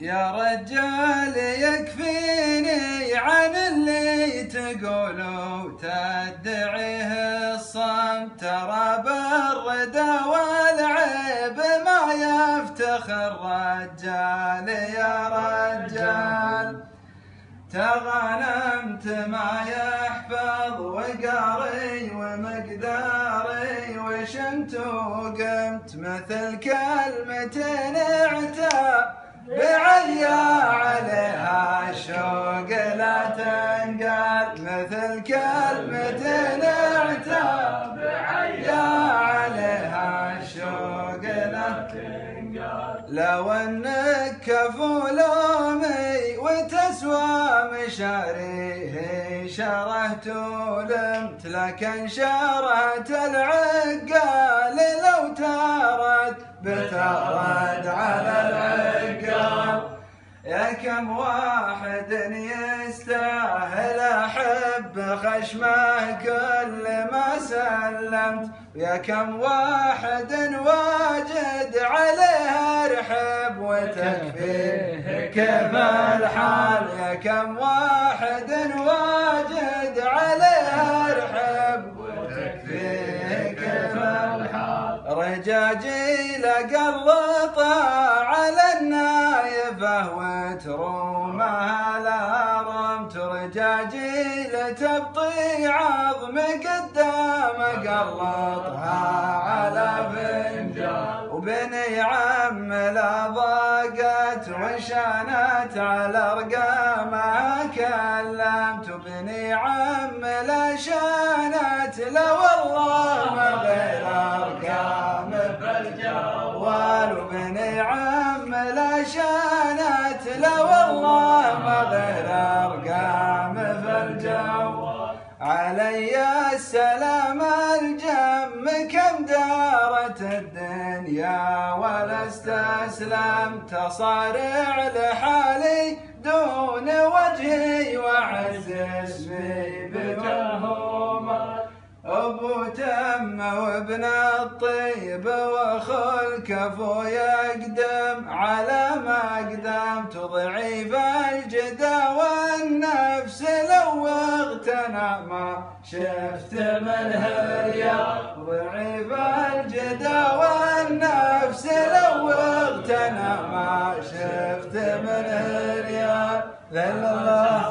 يا رجال يكفيني عن اللي تقول وتدعيه الصمت. ترى بالردى والعيب ما يفتخر رجال يا رجال. تغنمت ما يحفظ وقاري ومقداري. وشمت وقمت مثل كلمة اعتاب تنقال مثل كلمة اعتاب بعليا عليها الشوق تنقال لو أنك كفول امي وتسوى مشاريه شرهت ولمت لكن شرهت العقال لو ترد بترد على العقال يا كم واحد يستاهل أحب خشمه كل ما سلمت. يا كم واحد واجد عليه رحب وتكفيه كيف الحال يا كم واحد واجد عليه رحب وتكفيه كيف الحال رجاجيل قلطا رمت رجاجيل تبطي عظم قدام قلطها على فنجان. وبني عم لا ضاقت وشانت على أرقامها كلمت. وبني عم لا شانت لا والله ما غير أرقام بالجوال وبني عم لا شانت لا والله علي السلام الجم كم دارت الدنيا ولا استسلمت صارع لحالي دون وجهي وعز اسمي بمهومة أبو تم وابن الطيب واخو الكفو يقدم. على ما قدمت ضعيف الجدا والنفس ما شفت منه رياض ضعيف الجدا والنفس لو اغتنى ما شفت منه رياض ذل الله.